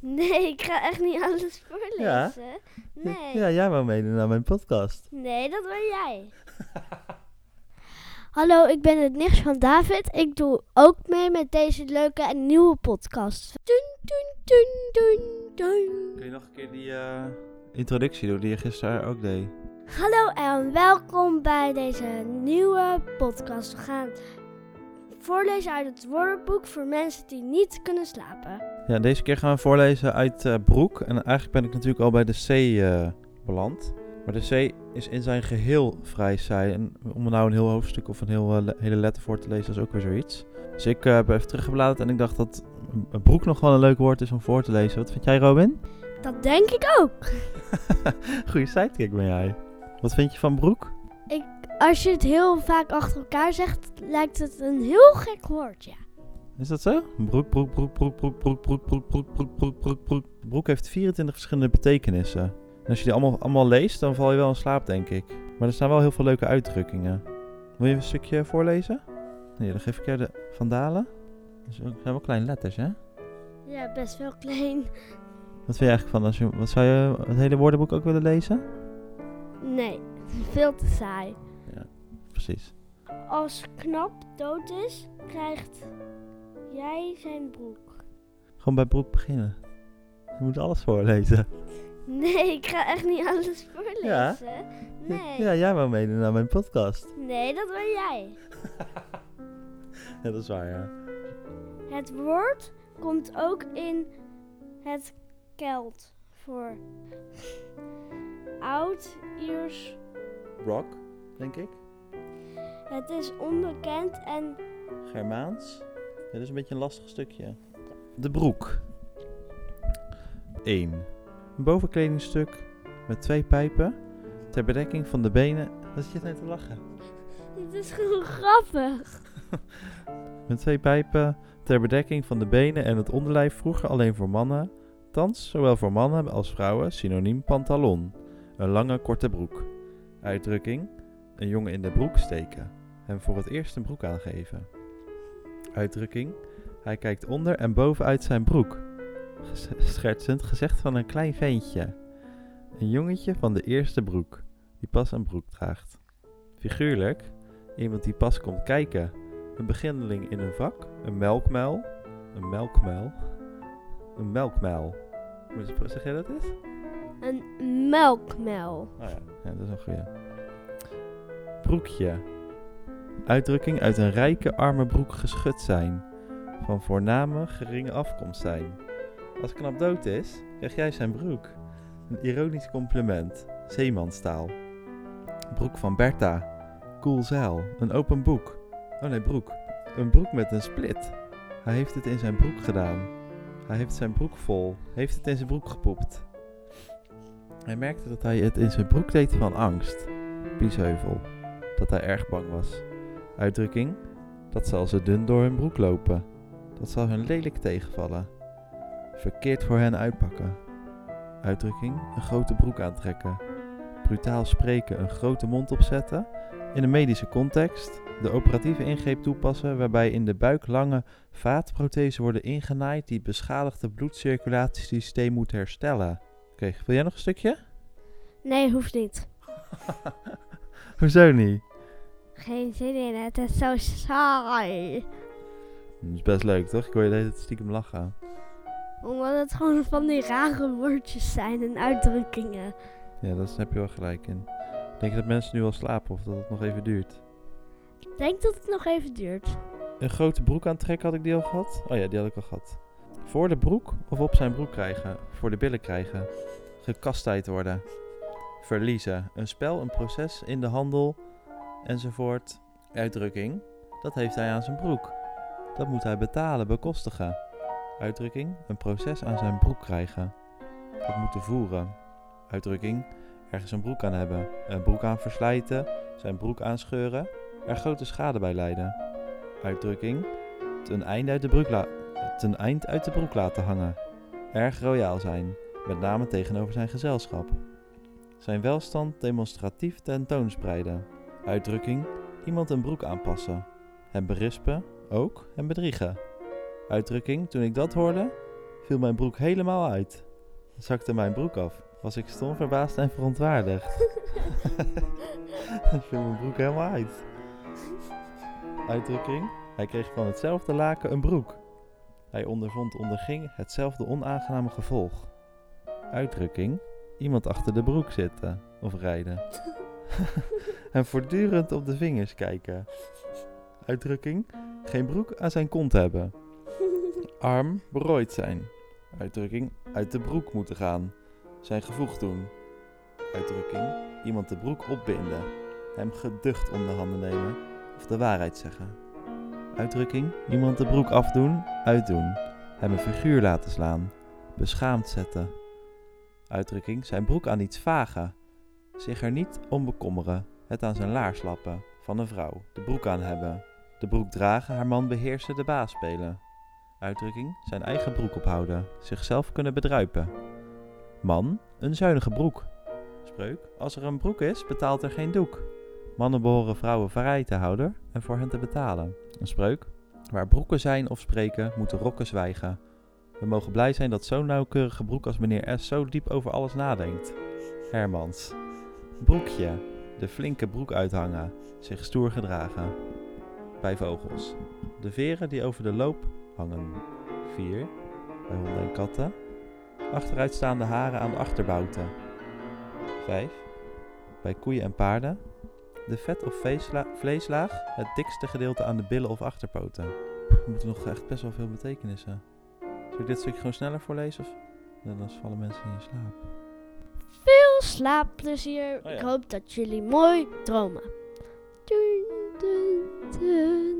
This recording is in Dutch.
Nee, ik ga echt niet alles voorlezen. Nee. Ja, jij wou meedoen aan mijn podcast. Nee, dat ben jij. Hallo, ik ben het nichtje van David. Ik doe ook mee met deze leuke en nieuwe podcast. Dun, dun, dun, dun, dun. Kun je nog een keer die eh, introductie doen die je gisteren ook deed? Hallo en welkom bij deze nieuwe podcast. We gaan voorlezen uit het woordenboek voor mensen die niet kunnen slapen. Ja, deze keer gaan we voorlezen uit eh, Broek. En eigenlijk ben ik natuurlijk al bij de C eh, beland. Maar de C is in zijn geheel vrij saai. En om er nou een heel hoofdstuk of een heel, eh, le- hele letter voor te lezen, is ook weer zoiets. Dus ik heb even teruggebladerd en ik dacht dat broek nog wel een leuk woord is om voor te lezen. Wat vind jij, Robin? Dat denk ik ook. Goeie sidekick ben jij. Wat vind je van broek? Als je het heel vaak achter elkaar zegt, lijkt het een heel gek woord, ja. Is dat zo? Broek, broek, broek, broek, broek, broek, broek, broek, broek, broek, broek, broek, broek. Broek heeft 24 verschillende betekenissen. En als je die allemaal, allemaal leest, dan val je wel in slaap, denk ik. Maar er staan wel heel veel leuke uitdrukkingen. Wil je een stukje voorlezen? Nee, dan geef ik jou de Vandalen. Dat zijn wel kleine letters, hè? Ja, best wel klein. Wat vind je eigenlijk van als je... Wat zou je het hele woordenboek ook willen lezen? Nee, veel te saai. Precies. Als knap dood is, krijgt jij zijn broek. Gewoon bij broek beginnen. Je moet alles voorlezen. Nee, ik ga echt niet alles voorlezen. Ja? Nee. Ja, jij wou meedoen aan mijn podcast. Nee, dat ben jij. Ja, dat is waar, ja. Het woord komt ook in het Kelt voor. Oud-Iers. Rock, denk ik. Het is onbekend en Germaans. Ja, dat is een beetje een lastig stukje. De broek. 1. Een bovenkledingstuk met twee pijpen ter bedekking van de benen. Wat zit je nou te lachen? het is gewoon grappig. Met twee pijpen ter bedekking van de benen en het onderlijf vroeger alleen voor mannen. Thans zowel voor mannen als vrouwen synoniem pantalon. Een lange korte broek. Uitdrukking. Een jongen in de broek steken. Hem voor het eerst een broek aangeven. Uitdrukking. Hij kijkt onder en bovenuit zijn broek. Schertsend gezegd van een klein ventje. Een jongetje van de eerste broek. Die pas een broek draagt. Figuurlijk. Iemand die pas komt kijken. Een beginneling in een vak. Een melkmuil. Een melkmuil. Een melkmuil. Je- Zeg jij dat eens? Een melkmel. Oh ja. ja, dat is een goeie. Broekje. Uitdrukking uit een rijke, arme broek geschud zijn. Van voorname, geringe afkomst zijn. Als knap dood is, krijg jij zijn broek. Een ironisch compliment. Zeemanstaal. Broek van Bertha. Cool zeil. Een open boek. Oh nee, broek. Een broek met een split. Hij heeft het in zijn broek gedaan. Hij heeft zijn broek vol. Heeft het in zijn broek gepoept. Hij merkte dat hij het in zijn broek deed van angst. Biesheuvel. Dat hij erg bang was. Uitdrukking. Dat zal ze dun door hun broek lopen. Dat zal hun lelijk tegenvallen. Verkeerd voor hen uitpakken. Uitdrukking. Een grote broek aantrekken. Brutaal spreken. Een grote mond opzetten. In een medische context. De operatieve ingreep toepassen waarbij in de buik lange vaatprothesen worden ingenaaid die het beschadigde bloedcirculatiesysteem moet herstellen. Oké, wil jij nog een stukje? Nee, hoeft niet. Hoezo niet? Geen zin in, het is zo saai. Dat is best leuk, toch? Ik hoor je de hele tijd stiekem lachen. Omdat het gewoon van die rare woordjes zijn en uitdrukkingen. Ja, daar heb je wel gelijk in. Denk je dat mensen nu al slapen of dat het nog even duurt? Ik denk dat het nog even duurt. Een grote broek aantrekken had ik die al gehad? Oh ja, die had ik al gehad. Voor de broek of op zijn broek krijgen? Voor de billen krijgen. Gekastijd worden. Verliezen. Een spel, een proces in de handel enzovoort. Uitdrukking. Dat heeft hij aan zijn broek. Dat moet hij betalen, bekostigen. Uitdrukking. Een proces aan zijn broek krijgen. Dat moeten voeren. Uitdrukking. Ergens een broek aan hebben. Een broek aan verslijten. Zijn broek aanscheuren. Er grote schade bij lijden. Uitdrukking. Ten einde uit de broek, eind uit de broek laten hangen. Erg royaal zijn, met name tegenover zijn gezelschap. Zijn welstand demonstratief tentoonspreiden. Uitdrukking. Iemand een broek aanpassen. Hem berispen, ook hem bedriegen. Uitdrukking. Toen ik dat hoorde, viel mijn broek helemaal uit. Zakte mijn broek af. Was ik stom, verbaasd en verontwaardigd. viel mijn broek helemaal uit. Uitdrukking. Hij kreeg van hetzelfde laken een broek. Hij ondervond onderging hetzelfde onaangename gevolg. Uitdrukking. Iemand achter de broek zitten of rijden. en voortdurend op de vingers kijken. Uitdrukking. Geen broek aan zijn kont hebben. Arm berooid zijn. Uitdrukking. Uit de broek moeten gaan. Zijn gevoegd doen. Uitdrukking. Iemand de broek opbinden. Hem geducht om de handen nemen. Of de waarheid zeggen. Uitdrukking. Iemand de broek afdoen, uitdoen. Hem een figuur laten slaan. Beschaamd zetten. Uitdrukking. Zijn broek aan iets vagen. Zich er niet om bekommeren. Het aan zijn laars lappen. Van een vrouw. De broek aan hebben. De broek dragen, haar man beheersen, de baas spelen. Uitdrukking. Zijn eigen broek ophouden. Zichzelf kunnen bedruipen. Man. Een zuinige broek. Spreuk. Als er een broek is, betaalt er geen doek. Mannen behoren vrouwen vrij te houden en voor hen te betalen. Een spreuk. Waar broeken zijn of spreken, moeten rokken zwijgen. We mogen blij zijn dat zo'n nauwkeurige broek als meneer S. zo diep over alles nadenkt. Hermans. Broekje. De flinke broek uithangen. Zich stoer gedragen. Bij vogels. De veren die over de loop hangen. 4. Bij honden en katten. Achteruitstaande haren aan de achterbouten. 5. Bij koeien en paarden. De vet- of vleeslaag, het dikste gedeelte aan de billen of achterpoten. Er moeten nog echt best wel veel betekenissen. Zal ik dit stukje gewoon sneller voorlezen? Of dan vallen mensen in slaap. Veel slaapplezier. Oh ja. Ik hoop dat jullie mooi dromen. Dun, dun, dun.